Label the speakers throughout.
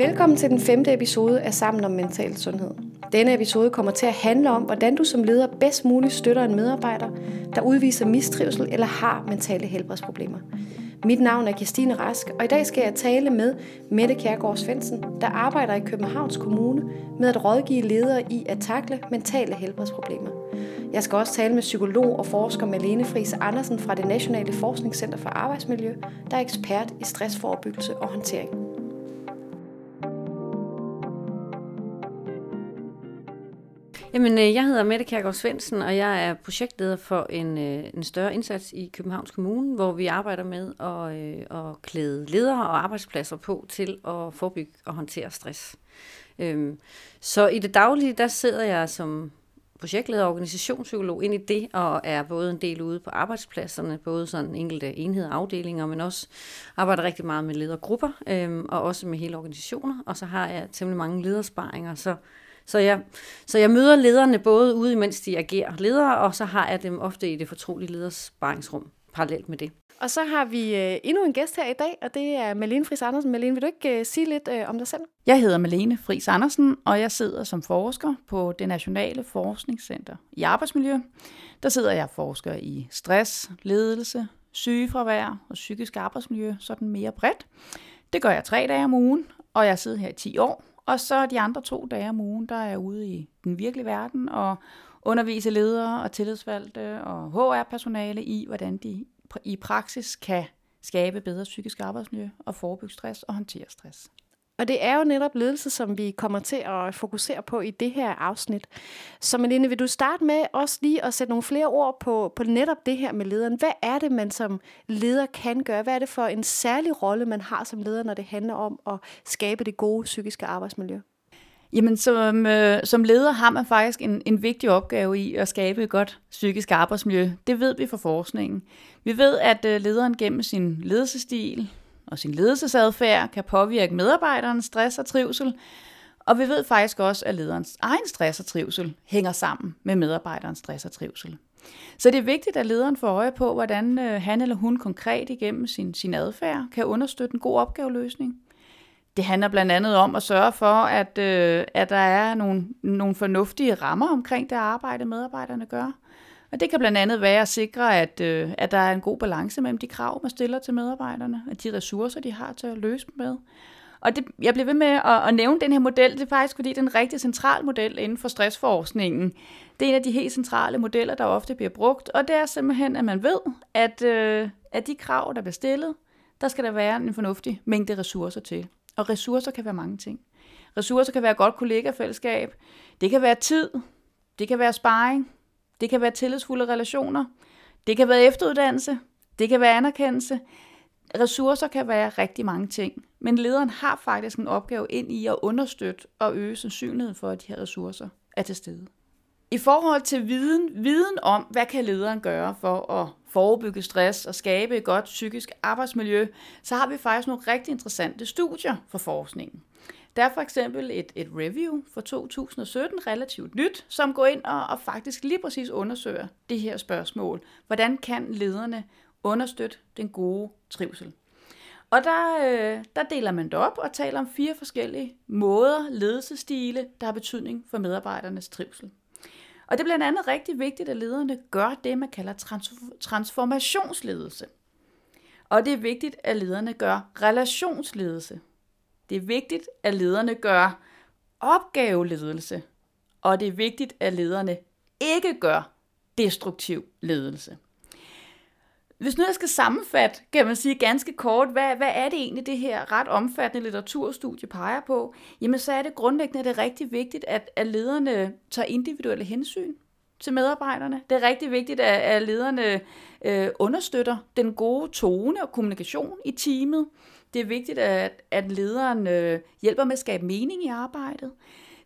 Speaker 1: Velkommen til den femte episode af Sammen om Mental Sundhed. Denne episode kommer til at handle om, hvordan du som leder bedst muligt støtter en medarbejder, der udviser mistrivsel eller har mentale helbredsproblemer. Mit navn er Kirstine Rask, og i dag skal jeg tale med Mette Kjærgaard Svendsen, der arbejder i Københavns Kommune med at rådgive ledere i at takle mentale helbredsproblemer. Jeg skal også tale med psykolog og forsker Malene Friis Andersen fra det Nationale Forskningscenter for Arbejdsmiljø, der er ekspert i stressforebyggelse og håndtering.
Speaker 2: Jamen, øh, jeg hedder Mette Kærgaard Svendsen, og jeg er projektleder for en, øh, en større indsats i Københavns Kommune, hvor vi arbejder med at, øh, at klæde ledere og arbejdspladser på til at forebygge og håndtere stress. Øhm, så i det daglige, der sidder jeg som projektleder og organisationspsykolog ind i det, og er både en del ude på arbejdspladserne, både sådan enkelte enheder og afdelinger, men også arbejder rigtig meget med ledergrupper, øhm, og også med hele organisationer, og så har jeg temmelig mange ledersparinger, så så jeg, så jeg møder lederne både ude, mens de agerer ledere, og så har jeg dem ofte i det fortrolige ledersparingsrum parallelt med det.
Speaker 1: Og så har vi øh, endnu en gæst her i dag, og det er Malene Friis Andersen. Malene, vil du ikke øh, sige lidt øh, om dig selv?
Speaker 3: Jeg hedder Malene Friis Andersen, og jeg sidder som forsker på det Nationale Forskningscenter i Arbejdsmiljø. Der sidder jeg og forsker i stress, ledelse, sygefravær og psykisk arbejdsmiljø, sådan mere bredt. Det gør jeg tre dage om ugen, og jeg sidder her i 10 år, og så de andre to dage om ugen, der er jeg ude i den virkelige verden og undervise ledere og tillidsvalgte og HR-personale i, hvordan de i praksis kan skabe bedre psykisk arbejdsmiljø og forebygge stress og håndtere stress.
Speaker 1: Og det er jo netop ledelse, som vi kommer til at fokusere på i det her afsnit. Så Malene, vil du starte med også lige at sætte nogle flere ord på, på netop det her med lederen? Hvad er det, man som leder kan gøre? Hvad er det for en særlig rolle, man har som leder, når det handler om at skabe det gode psykiske arbejdsmiljø?
Speaker 3: Jamen, som, øh, som leder har man faktisk en, en vigtig opgave i at skabe et godt psykisk arbejdsmiljø. Det ved vi fra forskningen. Vi ved, at øh, lederen gennem sin ledelsestil, og sin ledelsesadfærd kan påvirke medarbejderens stress og trivsel. Og vi ved faktisk også, at lederens egen stress og trivsel hænger sammen med medarbejderens stress og trivsel. Så det er vigtigt, at lederen får øje på, hvordan øh, han eller hun konkret igennem sin, sin adfærd kan understøtte en god opgaveløsning. Det handler blandt andet om at sørge for, at, øh, at der er nogle, nogle fornuftige rammer omkring det arbejde, medarbejderne gør. Og det kan blandt andet være at sikre, at, øh, at der er en god balance mellem de krav, man stiller til medarbejderne, og de ressourcer, de har til at løse dem med. Og det, jeg bliver ved med at, at nævne den her model, det er faktisk fordi, det er en rigtig central model inden for stressforskningen. Det er en af de helt centrale modeller, der ofte bliver brugt, og det er simpelthen, at man ved, at, øh, at de krav, der bliver stillet, der skal der være en fornuftig mængde ressourcer til. Og ressourcer kan være mange ting. Ressourcer kan være godt kollegafællesskab, det kan være tid, det kan være sparring, det kan være tillidsfulde relationer. Det kan være efteruddannelse. Det kan være anerkendelse. Ressourcer kan være rigtig mange ting. Men lederen har faktisk en opgave ind i at understøtte og øge sandsynligheden for, at de her ressourcer er til stede. I forhold til viden, viden om, hvad kan lederen gøre for at forebygge stress og skabe et godt psykisk arbejdsmiljø, så har vi faktisk nogle rigtig interessante studier for forskningen. Der er for eksempel et, et review fra 2017, relativt nyt, som går ind og, og faktisk lige præcis undersøger det her spørgsmål. Hvordan kan lederne understøtte den gode trivsel? Og der, øh, der deler man det op og taler om fire forskellige måder, ledelsestile, der har betydning for medarbejdernes trivsel. Og det er blandt andet rigtig vigtigt, at lederne gør det, man kalder trans- transformationsledelse. Og det er vigtigt, at lederne gør relationsledelse. Det er vigtigt, at lederne gør opgaveledelse, og det er vigtigt, at lederne ikke gør destruktiv ledelse. Hvis nu jeg skal sammenfatte, kan man sige ganske kort, hvad, hvad er det egentlig, det her ret omfattende litteraturstudie peger på? Jamen så er det grundlæggende, det er rigtig vigtigt, at, at lederne tager individuelle hensyn til medarbejderne. Det er rigtig vigtigt, at, at lederne øh, understøtter den gode tone og kommunikation i teamet. Det er vigtigt, at, at lederen øh, hjælper med at skabe mening i arbejdet.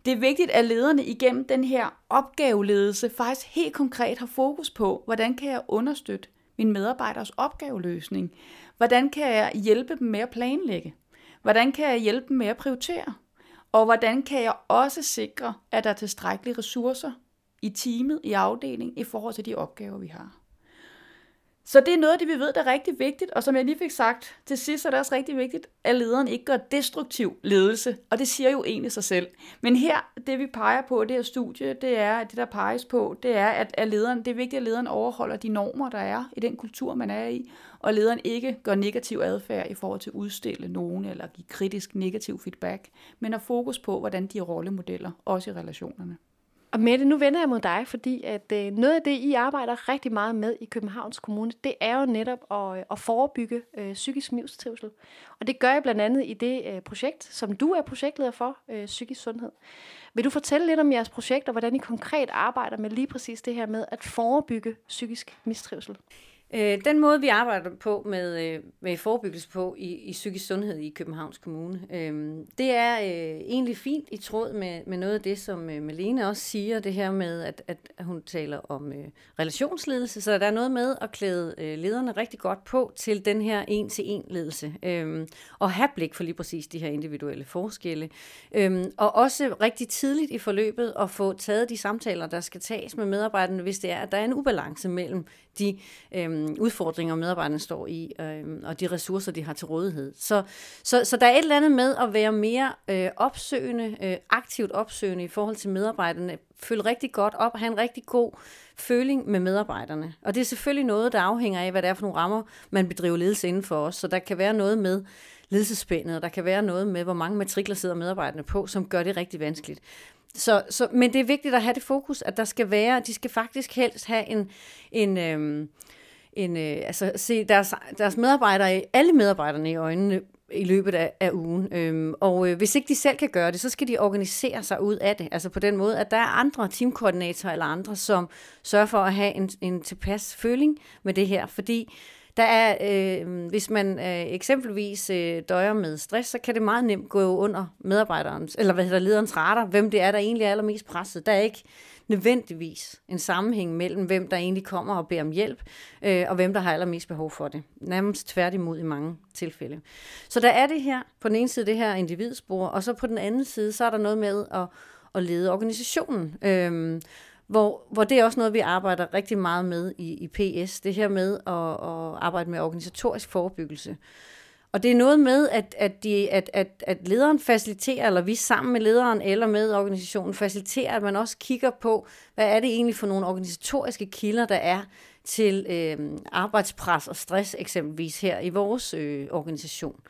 Speaker 3: Det er vigtigt, at lederne igennem den her opgaveledelse faktisk helt konkret har fokus på, hvordan kan jeg understøtte min medarbejders opgaveløsning? Hvordan kan jeg hjælpe dem med at planlægge? Hvordan kan jeg hjælpe dem med at prioritere? Og hvordan kan jeg også sikre, at der er tilstrækkelige ressourcer i teamet, i afdelingen, i forhold til de opgaver, vi har? Så det er noget af det, vi ved, der er rigtig vigtigt, og som jeg lige fik sagt til sidst, så er det også rigtig vigtigt, at lederen ikke gør destruktiv ledelse, og det siger jo egentlig sig selv. Men her, det vi peger på i det her studie, det er, at det der peges på, det er, at, at lederen, det er vigtigt, at lederen overholder de normer, der er i den kultur, man er i, og lederen ikke gør negativ adfærd i forhold til at udstille nogen eller give kritisk negativ feedback, men har fokus på, hvordan de er rollemodeller, også i relationerne.
Speaker 1: Og Mette, nu vender jeg mod dig, fordi at øh, noget af det, I arbejder rigtig meget med i Københavns Kommune, det er jo netop at, øh, at forebygge øh, psykisk mistrivsel. Og det gør jeg blandt andet i det øh, projekt, som du er projektleder for, øh, Psykisk Sundhed. Vil du fortælle lidt om jeres projekt, og hvordan I konkret arbejder med lige præcis det her med at forebygge psykisk mistrivsel?
Speaker 2: Øh, den måde, vi arbejder på med, øh, med forebyggelse på i, i psykisk sundhed i Københavns Kommune, øh, det er øh, egentlig fint i tråd med, med noget af det, som øh, Malene også siger, det her med, at, at hun taler om øh, relationsledelse, så der er noget med at klæde øh, lederne rigtig godt på til den her en-til-en ledelse, øh, og have blik for lige præcis de her individuelle forskelle, øh, og også rigtig tidligt i forløbet at få taget de samtaler, der skal tages med medarbejderne, hvis det er, at der er en ubalance mellem de øh, udfordringer, medarbejderne står i, øh, og de ressourcer, de har til rådighed. Så, så, så der er et eller andet med at være mere øh, opsøgende, øh, aktivt opsøgende i forhold til medarbejderne, føle rigtig godt op, have en rigtig god føling med medarbejderne. Og det er selvfølgelig noget, der afhænger af, hvad det er for nogle rammer, man bedriver ledelse inden for os. Så der kan være noget med ledelsespændet, og der kan være noget med, hvor mange matrikler sidder medarbejderne på, som gør det rigtig vanskeligt. Så, så, men det er vigtigt at have det fokus, at der skal være, de skal faktisk helst have en, en, øhm, en øh, altså se deres, deres medarbejdere, alle medarbejderne i øjnene i løbet af, af ugen. Øhm, og øh, hvis ikke de selv kan gøre det, så skal de organisere sig ud af det. Altså på den måde, at der er andre teamkoordinatorer eller andre, som sørger for at have en, en tilpas føling med det her. Fordi der er, øh, hvis man øh, eksempelvis øh, døjer med stress, så kan det meget nemt gå under medarbejderens, eller hvad hedder lederens radar, hvem det er, der egentlig er allermest presset. Der er ikke nødvendigvis en sammenhæng mellem, hvem der egentlig kommer og beder om hjælp, øh, og hvem der har allermest behov for det. Nærmest tværtimod i mange tilfælde. Så der er det her, på den ene side det her individspor, og så på den anden side, så er der noget med at, at lede organisationen. Øh, hvor, hvor det er også noget, vi arbejder rigtig meget med i, i PS, det her med at, at arbejde med organisatorisk forebyggelse. Og det er noget med, at, at, de, at, at, at lederen faciliterer, eller vi sammen med lederen eller med organisationen faciliterer, at man også kigger på, hvad er det egentlig for nogle organisatoriske kilder, der er til øh, arbejdspres og stress eksempelvis her i vores øh, organisation.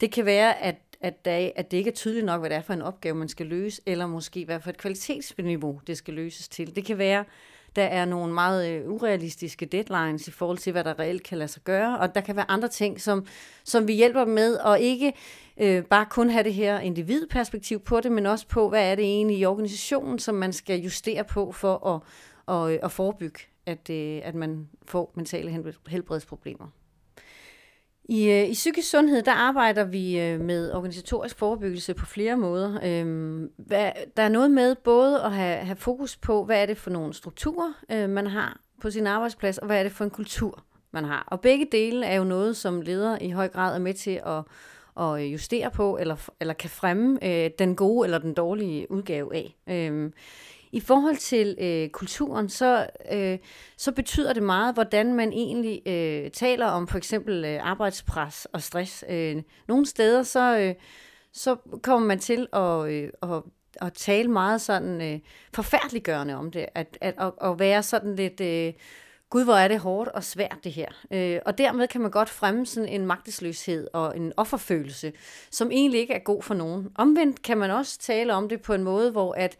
Speaker 2: Det kan være, at at, der, at det ikke er tydeligt nok, hvad det er for en opgave, man skal løse, eller måske hvad for et kvalitetsniveau, det skal løses til. Det kan være, der er nogle meget øh, urealistiske deadlines i forhold til, hvad der reelt kan lade sig gøre, og der kan være andre ting, som, som vi hjælper med, og ikke øh, bare kun have det her individperspektiv på det, men også på, hvad er det egentlig i organisationen, som man skal justere på for at, at, øh, at forebygge, at, øh, at man får mentale helbredsproblemer. I, øh, I psykisk sundhed, der arbejder vi øh, med organisatorisk forebyggelse på flere måder. Øhm, hvad, der er noget med både at have, have fokus på, hvad er det for nogle strukturer, øh, man har på sin arbejdsplads, og hvad er det for en kultur, man har. Og begge dele er jo noget, som leder i høj grad er med til at, at justere på, eller, eller kan fremme øh, den gode eller den dårlige udgave af. Øhm, i forhold til øh, kulturen, så, øh, så betyder det meget, hvordan man egentlig øh, taler om for eksempel øh, arbejdspres og stress. Øh, nogle steder, så, øh, så kommer man til at, øh, at, at tale meget sådan øh, forfærdeliggørende om det, at, at, at, at være sådan lidt... Øh, Gud, hvor er det hårdt og svært det her. Øh, og dermed kan man godt fremme sådan en magtesløshed og en offerfølelse, som egentlig ikke er god for nogen. Omvendt kan man også tale om det på en måde, hvor at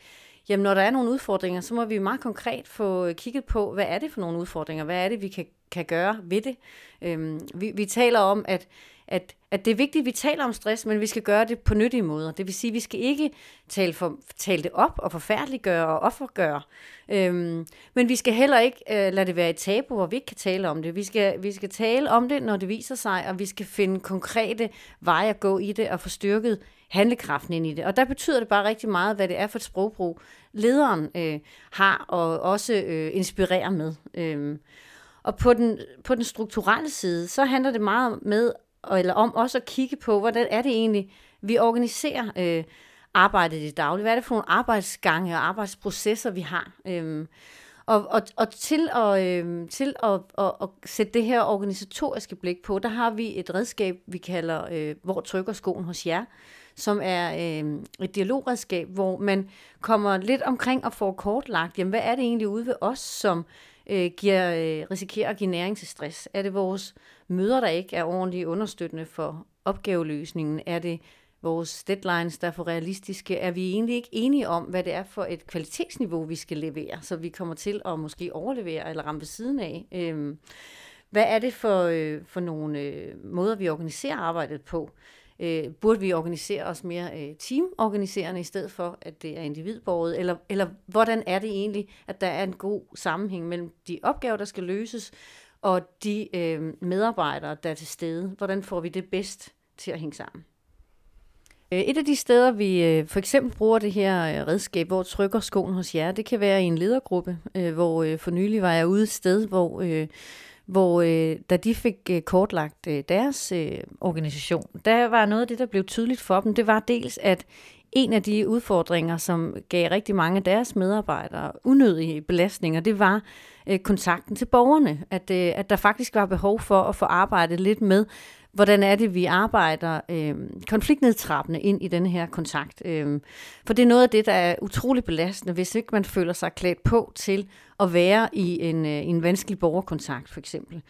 Speaker 2: jamen når der er nogle udfordringer, så må vi meget konkret få øh, kigget på, hvad er det for nogle udfordringer? Hvad er det, vi kan, kan gøre ved det? Øhm, vi, vi taler om, at, at, at det er vigtigt, at vi taler om stress, men vi skal gøre det på nyttige måder. Det vil sige, at vi skal ikke tale, for, tale det op og forfærdeliggøre og offergøre. Øhm, men vi skal heller ikke øh, lade det være et tabu, hvor vi ikke kan tale om det. Vi skal, vi skal tale om det, når det viser sig, og vi skal finde konkrete veje at gå i det og få styrket handlekraften ind i det. Og der betyder det bare rigtig meget, hvad det er for et sprogbrug, lederen øh, har og også øh, inspirerer med. Øh. Og på den, på den strukturelle side, så handler det meget med, eller om også at kigge på, hvordan er det egentlig, vi organiserer øh, arbejdet i daglig. Hvad er det for nogle arbejdsgange og arbejdsprocesser, vi har? Øh. Og, og, og til, at, øh, til at, at, at sætte det her organisatoriske blik på, der har vi et redskab, vi kalder øh, Hvor trykker skoen hos jer, som er øh, et dialogredskab, hvor man kommer lidt omkring og får kortlagt, jamen hvad er det egentlig ude ved os, som øh, giver, øh, risikerer at give næring til stress? Er det vores møder, der ikke er ordentligt understøttende for opgaveløsningen? Er det vores deadlines, der er for realistiske? Er vi egentlig ikke enige om, hvad det er for et kvalitetsniveau, vi skal levere, så vi kommer til at måske overlevere eller ramme ved siden af? Øh, hvad er det for, øh, for nogle øh, måder, vi organiserer arbejdet på? Øh, burde vi organisere os mere øh, teamorganiserende i stedet for, at det er individborget? Eller, eller hvordan er det egentlig, at der er en god sammenhæng mellem de opgaver, der skal løses, og de øh, medarbejdere, der er til stede? Hvordan får vi det bedst til at hænge sammen? Øh, et af de steder, vi øh, for eksempel bruger det her øh, redskab, hvor trykker skoen hos jer, det kan være i en ledergruppe, hvor for nylig var jeg ude et sted, hvor hvor øh, da de fik øh, kortlagt øh, deres øh, organisation, der var noget af det, der blev tydeligt for dem, det var dels, at en af de udfordringer, som gav rigtig mange af deres medarbejdere unødige belastninger, det var øh, kontakten til borgerne. At, øh, at der faktisk var behov for at få arbejdet lidt med, hvordan er det, vi arbejder øh, konfliktnedtrappende ind i den her kontakt. Øh, for det er noget af det, der er utrolig belastende, hvis ikke man føler sig klædt på til at være i en, øh, en vanskelig borgerkontakt, for eksempel.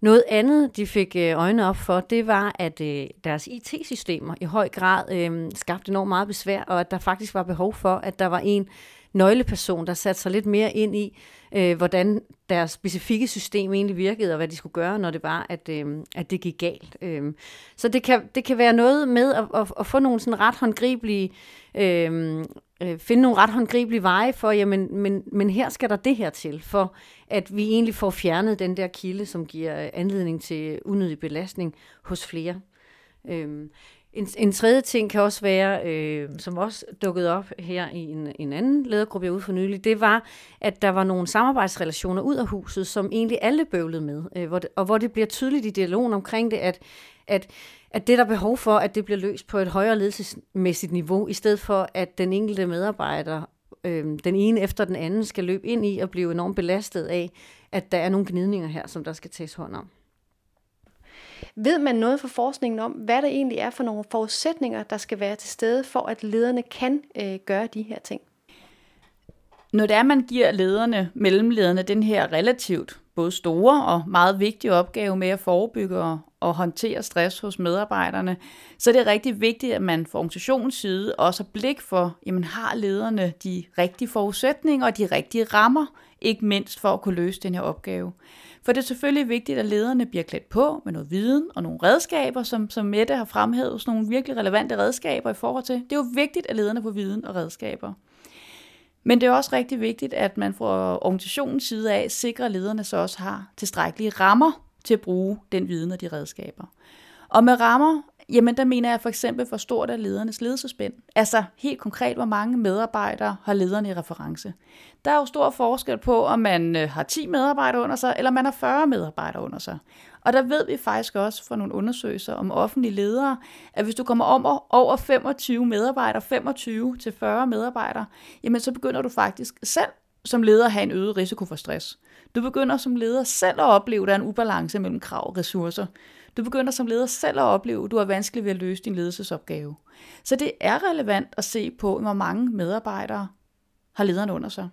Speaker 2: Noget andet, de fik øjne øjnene op for, det var, at øh, deres IT-systemer i høj grad øh, skabte enormt meget besvær, og at der faktisk var behov for, at der var en nøgleperson, der satte sig lidt mere ind i, øh, hvordan deres specifikke system egentlig virkede, og hvad de skulle gøre, når det var, at, øh, at det gik galt. Øh, så det kan, det kan være noget med at, at, at få nogle sådan ret håndgribelige, øh, øh finde nogle ret håndgribelige veje for, jamen, men, men her skal der det her til, for at vi egentlig får fjernet den der kilde, som giver anledning til unødig belastning hos flere. Øh, en, en tredje ting kan også være, øh, som også dukkede op her i en, en anden ledergruppe, jeg ude for nylig, det var, at der var nogle samarbejdsrelationer ud af huset, som egentlig alle bøvlede med, øh, hvor det, og hvor det bliver tydeligt i dialogen omkring det, at, at, at det der er behov for, at det bliver løst på et højere ledelsesmæssigt niveau, i stedet for, at den enkelte medarbejder, øh, den ene efter den anden, skal løbe ind i og blive enormt belastet af, at der er nogle gnidninger her, som der skal tages hånd om.
Speaker 1: Ved man noget fra forskningen om, hvad der egentlig er for nogle forudsætninger, der skal være til stede, for at lederne kan øh, gøre de her ting?
Speaker 3: Når det er, man giver lederne, mellemlederne, den her relativt både store og meget vigtige opgave med at forebygge og, og håndtere stress hos medarbejderne, så er det rigtig vigtigt, at man fra organisationens side også har blik for, jamen har lederne de rigtige forudsætninger og de rigtige rammer, ikke mindst for at kunne løse den her opgave. For det er selvfølgelig vigtigt, at lederne bliver klædt på med noget viden og nogle redskaber, som, som Mette har fremhævet, sådan nogle virkelig relevante redskaber i forhold til. Det er jo vigtigt, at lederne får viden og redskaber. Men det er også rigtig vigtigt, at man fra organisationens side af sikrer, at lederne så også har tilstrækkelige rammer til at bruge den viden og de redskaber. Og med rammer Jamen, der mener jeg for eksempel, hvor stort er ledernes ledelsespænd. Altså helt konkret, hvor mange medarbejdere har lederne i reference. Der er jo stor forskel på, om man øh, har 10 medarbejdere under sig, eller man har 40 medarbejdere under sig. Og der ved vi faktisk også fra nogle undersøgelser om offentlige ledere, at hvis du kommer om over 25 medarbejdere, 25 til 40 medarbejdere, jamen så begynder du faktisk selv som leder at have en øget risiko for stress. Du begynder som leder selv at opleve, at der er en ubalance mellem krav og ressourcer. Du begynder som leder selv at opleve, at du har vanskeligt ved at løse din ledelsesopgave. Så det er relevant at se på, hvor mange medarbejdere har lederen under sig.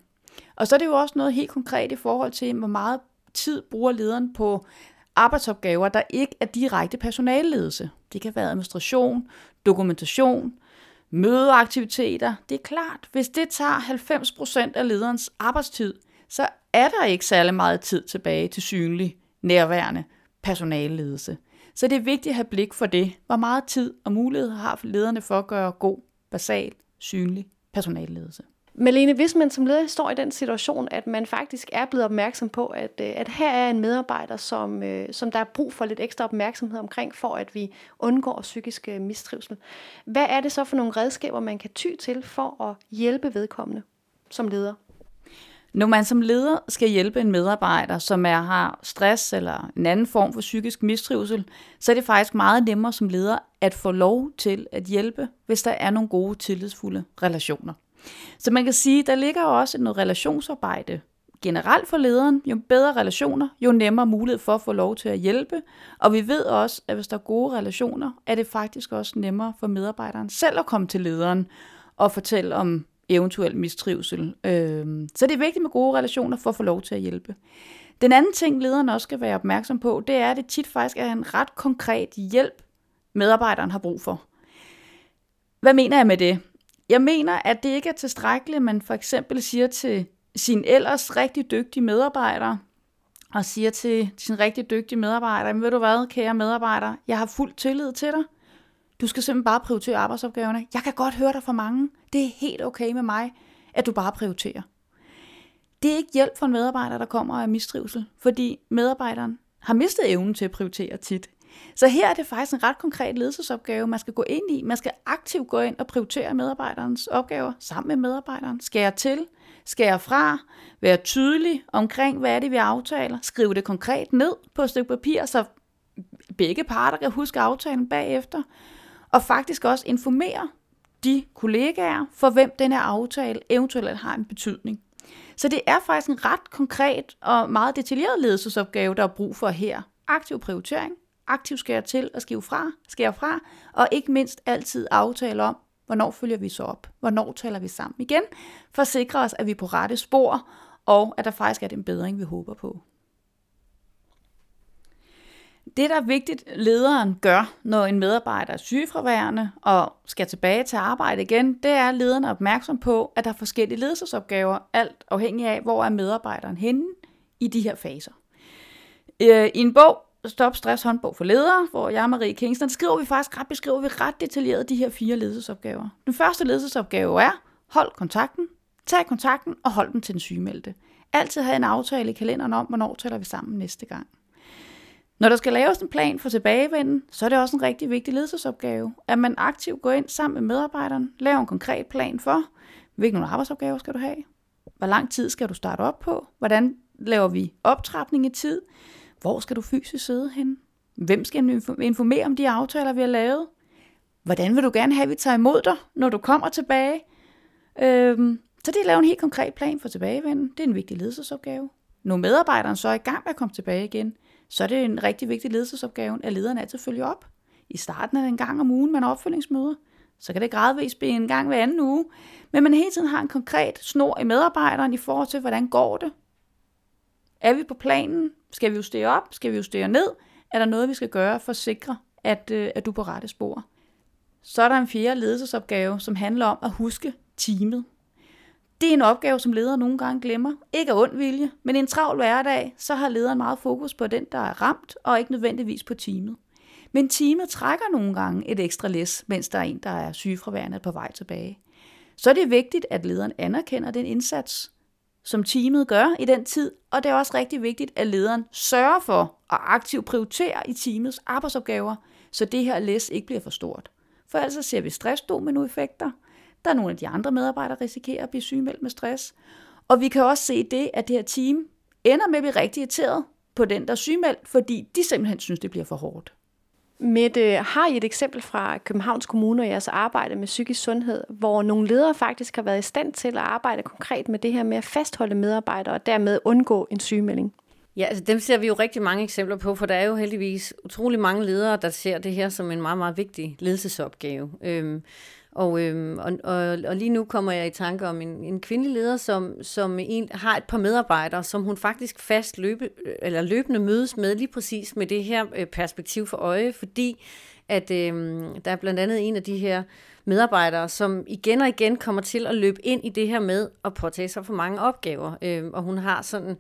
Speaker 3: Og så er det jo også noget helt konkret i forhold til, hvor meget tid bruger lederen på arbejdsopgaver, der ikke er direkte personalledelse. Det kan være administration, dokumentation, mødeaktiviteter. Det er klart, hvis det tager 90% af lederens arbejdstid, så er der ikke særlig meget tid tilbage til synlig, nærværende personalledelse. Så det er vigtigt at have blik for det. Hvor meget tid og mulighed har lederne for at gøre god, basal, synlig personalledelse.
Speaker 1: Malene, hvis man som leder står i den situation, at man faktisk er blevet opmærksom på, at, øh, at her er en medarbejder, som, øh, som der er brug for lidt ekstra opmærksomhed omkring, for at vi undgår psykisk øh, mistrivsel. Hvad er det så for nogle redskaber, man kan ty til for at hjælpe vedkommende som leder?
Speaker 3: Når man som leder skal hjælpe en medarbejder, som er, har stress eller en anden form for psykisk mistrivsel, så er det faktisk meget nemmere som leder at få lov til at hjælpe, hvis der er nogle gode, tillidsfulde relationer. Så man kan sige, der ligger også noget relationsarbejde generelt for lederen, jo bedre relationer, jo nemmere mulighed for at få lov til at hjælpe. Og vi ved også, at hvis der er gode relationer, er det faktisk også nemmere for medarbejderen selv at komme til lederen og fortælle om eventuel mistrivsel. Øhm, så det er vigtigt med gode relationer for at få lov til at hjælpe. Den anden ting, lederen også skal være opmærksom på, det er, at det tit faktisk er en ret konkret hjælp, medarbejderen har brug for. Hvad mener jeg med det? Jeg mener, at det ikke er tilstrækkeligt, at man for eksempel siger til sin ellers rigtig dygtige medarbejder, og siger til sin rigtig dygtige medarbejder, men ved du hvad, kære medarbejder, jeg har fuld tillid til dig. Du skal simpelthen bare prioritere arbejdsopgaverne. Jeg kan godt høre dig for mange. Det er helt okay med mig, at du bare prioriterer. Det er ikke hjælp for en medarbejder, der kommer af mistrivsel, fordi medarbejderen har mistet evnen til at prioritere tit. Så her er det faktisk en ret konkret ledelsesopgave, man skal gå ind i. Man skal aktivt gå ind og prioritere medarbejderens opgaver sammen med medarbejderen. Skære til, skære fra, være tydelig omkring, hvad er det, vi aftaler. Skrive det konkret ned på et stykke papir, så begge parter kan huske aftalen bagefter. Og faktisk også informere de kollegaer, for hvem den her aftale eventuelt har en betydning. Så det er faktisk en ret konkret og meget detaljeret ledelsesopgave, der er brug for her. Aktiv prioritering, aktiv skære til og skrive fra, skære fra, og ikke mindst altid aftale om, hvornår følger vi så op, hvornår taler vi sammen igen, for at sikre os, at vi er på rette spor, og at der faktisk er den bedring, vi håber på. Det, der er vigtigt, lederen gør, når en medarbejder er sygefraværende og skal tilbage til arbejde igen, det er, at lederen er opmærksom på, at der er forskellige ledelsesopgaver, alt afhængig af, hvor er medarbejderen henne i de her faser. Øh, I en bog, Stop Stress håndbog for ledere, hvor jeg og Marie Kingston skriver vi faktisk ret, beskriver vi ret detaljeret de her fire ledelsesopgaver. Den første ledelsesopgave er, hold kontakten, tag kontakten og hold den til den sygemeldte. Altid have en aftale i kalenderen om, hvornår taler vi sammen næste gang. Når der skal laves en plan for tilbagevenden, så er det også en rigtig vigtig ledelsesopgave, at man aktivt går ind sammen med medarbejderen, laver en konkret plan for, hvilke nogle arbejdsopgaver skal du have, hvor lang tid skal du starte op på, hvordan laver vi optrapning i tid, hvor skal du fysisk sidde hen, hvem skal informere om de aftaler, vi har lavet, hvordan vil du gerne have, at vi tager imod dig, når du kommer tilbage. Øhm, så det er at lave en helt konkret plan for tilbagevenden. Det er en vigtig ledelsesopgave. Når medarbejderen så er i gang med at komme tilbage igen, så er det en rigtig vigtig ledelsesopgave, at lederen altid følger op. I starten er det en gang om ugen, man har opfølgningsmøder. Så kan det gradvist blive en gang hver anden uge. Men man hele tiden har en konkret snor i medarbejderen i forhold til, hvordan går det? Er vi på planen? Skal vi justere op? Skal vi justere ned? Er der noget, vi skal gøre for at sikre, at, øh, at du er på rette spor? Så er der en fjerde ledelsesopgave, som handler om at huske teamet. Det er en opgave, som ledere nogle gange glemmer. Ikke af ond vilje, men i en travl hverdag, så har lederen meget fokus på den, der er ramt, og ikke nødvendigvis på teamet. Men teamet trækker nogle gange et ekstra læs, mens der er en, der er sygefraværende på vej tilbage. Så er det vigtigt, at lederen anerkender den indsats, som teamet gør i den tid, og det er også rigtig vigtigt, at lederen sørger for at aktivt prioritere i teamets arbejdsopgaver, så det her læs ikke bliver for stort. For ellers ser vi stressdominoeffekter, der er nogle af de andre medarbejdere, der risikerer at blive sygemeldt med stress. Og vi kan også se det, at det her team ender med at blive rigtig irriteret på den, der er sygemeldt, fordi de simpelthen synes, det bliver for hårdt.
Speaker 1: Mette, har I et eksempel fra Københavns Kommune og jeres arbejde med psykisk sundhed, hvor nogle ledere faktisk har været i stand til at arbejde konkret med det her med at fastholde medarbejdere og dermed undgå en sygemelding?
Speaker 2: Ja, altså dem ser vi jo rigtig mange eksempler på, for der er jo heldigvis utrolig mange ledere, der ser det her som en meget, meget vigtig ledelsesopgave. Øhm, og, øhm, og, og, og lige nu kommer jeg i tanke om en, en kvindelig leder, som, som en, har et par medarbejdere, som hun faktisk fast løbe, eller løbende mødes med, lige præcis med det her øh, perspektiv for øje, fordi at øhm, der er blandt andet en af de her medarbejdere, som igen og igen kommer til at løbe ind i det her med at påtage sig for mange opgaver. Øhm, og hun har sådan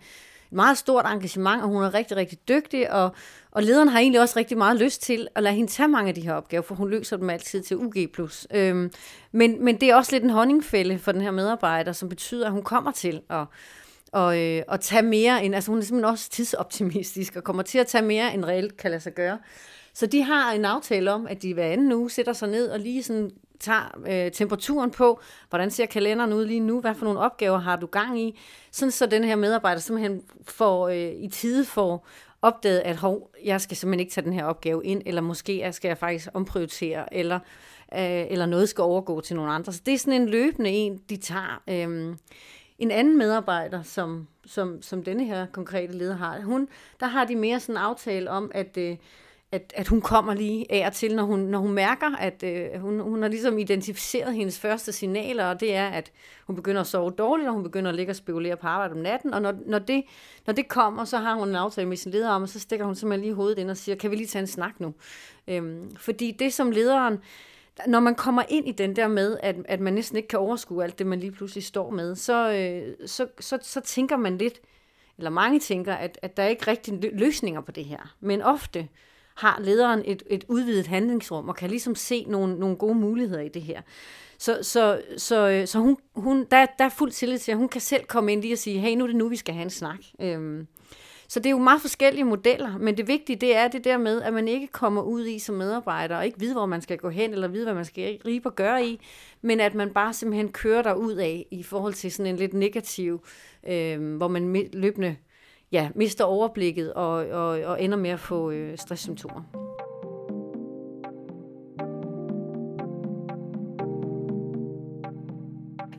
Speaker 2: meget stort engagement, og hun er rigtig, rigtig dygtig, og, og lederen har egentlig også rigtig meget lyst til at lade hende tage mange af de her opgaver, for hun løser dem altid til UG+. Øhm, men, men det er også lidt en honningfælde for den her medarbejder, som betyder, at hun kommer til at og, øh, og tage mere end, altså hun er simpelthen også tidsoptimistisk, og kommer til at tage mere end reelt kan lade sig gøre. Så de har en aftale om, at de hver anden uge sætter sig ned og lige sådan tager øh, temperaturen på, hvordan ser kalenderen ud lige nu, hvad for nogle opgaver har du gang i, sådan så den her medarbejder simpelthen får, øh, i tide får opdaget, at hov, jeg skal simpelthen ikke tage den her opgave ind, eller måske skal jeg faktisk omprioritere, eller, øh, eller noget skal overgå til nogle andre. Så det er sådan en løbende en, de tager. Øh, en anden medarbejder, som, som, som denne her konkrete leder har, hun, der har de mere sådan en aftale om, at, øh, at, at hun kommer lige af og til, når hun, når hun mærker, at øh, hun, hun har ligesom identificeret hendes første signaler, og det er, at hun begynder at sove dårligt, og hun begynder at ligge og spekulere på arbejde om natten, og når, når, det, når det kommer, så har hun en aftale med sin leder om, og så stikker hun simpelthen lige hovedet ind og siger, kan vi lige tage en snak nu? Øhm, fordi det som lederen, når man kommer ind i den der med, at, at man næsten ikke kan overskue alt det, man lige pludselig står med, så, øh, så, så, så tænker man lidt, eller mange tænker, at, at der er ikke rigtig løsninger på det her. Men ofte har lederen et, et udvidet handlingsrum, og kan ligesom se nogle, nogle gode muligheder i det her. Så, så, så, øh, så hun, hun, der, der er fuld tillid til, at hun kan selv komme ind lige og sige, hey, nu er det nu, vi skal have en snak. Øhm, så det er jo meget forskellige modeller, men det vigtige det er det der med, at man ikke kommer ud i som medarbejder og ikke ved, hvor man skal gå hen, eller vide, hvad man skal gribe og gøre i, men at man bare simpelthen kører der ud af i forhold til sådan en lidt negativ, øh, hvor man løbende ja, mister overblikket og, og, og ender med at få øh, stresssymptomer.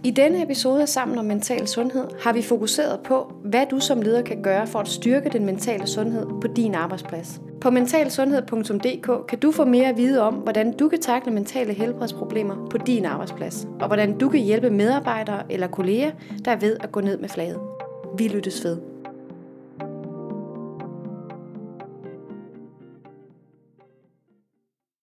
Speaker 1: I denne episode af Sammen om Mental Sundhed har vi fokuseret på, hvad du som leder kan gøre for at styrke den mentale sundhed på din arbejdsplads. På mentalsundhed.dk kan du få mere at vide om, hvordan du kan takle mentale helbredsproblemer på din arbejdsplads, og hvordan du kan hjælpe medarbejdere eller kolleger, der er ved at gå ned med flaget. Vi lyttes ved.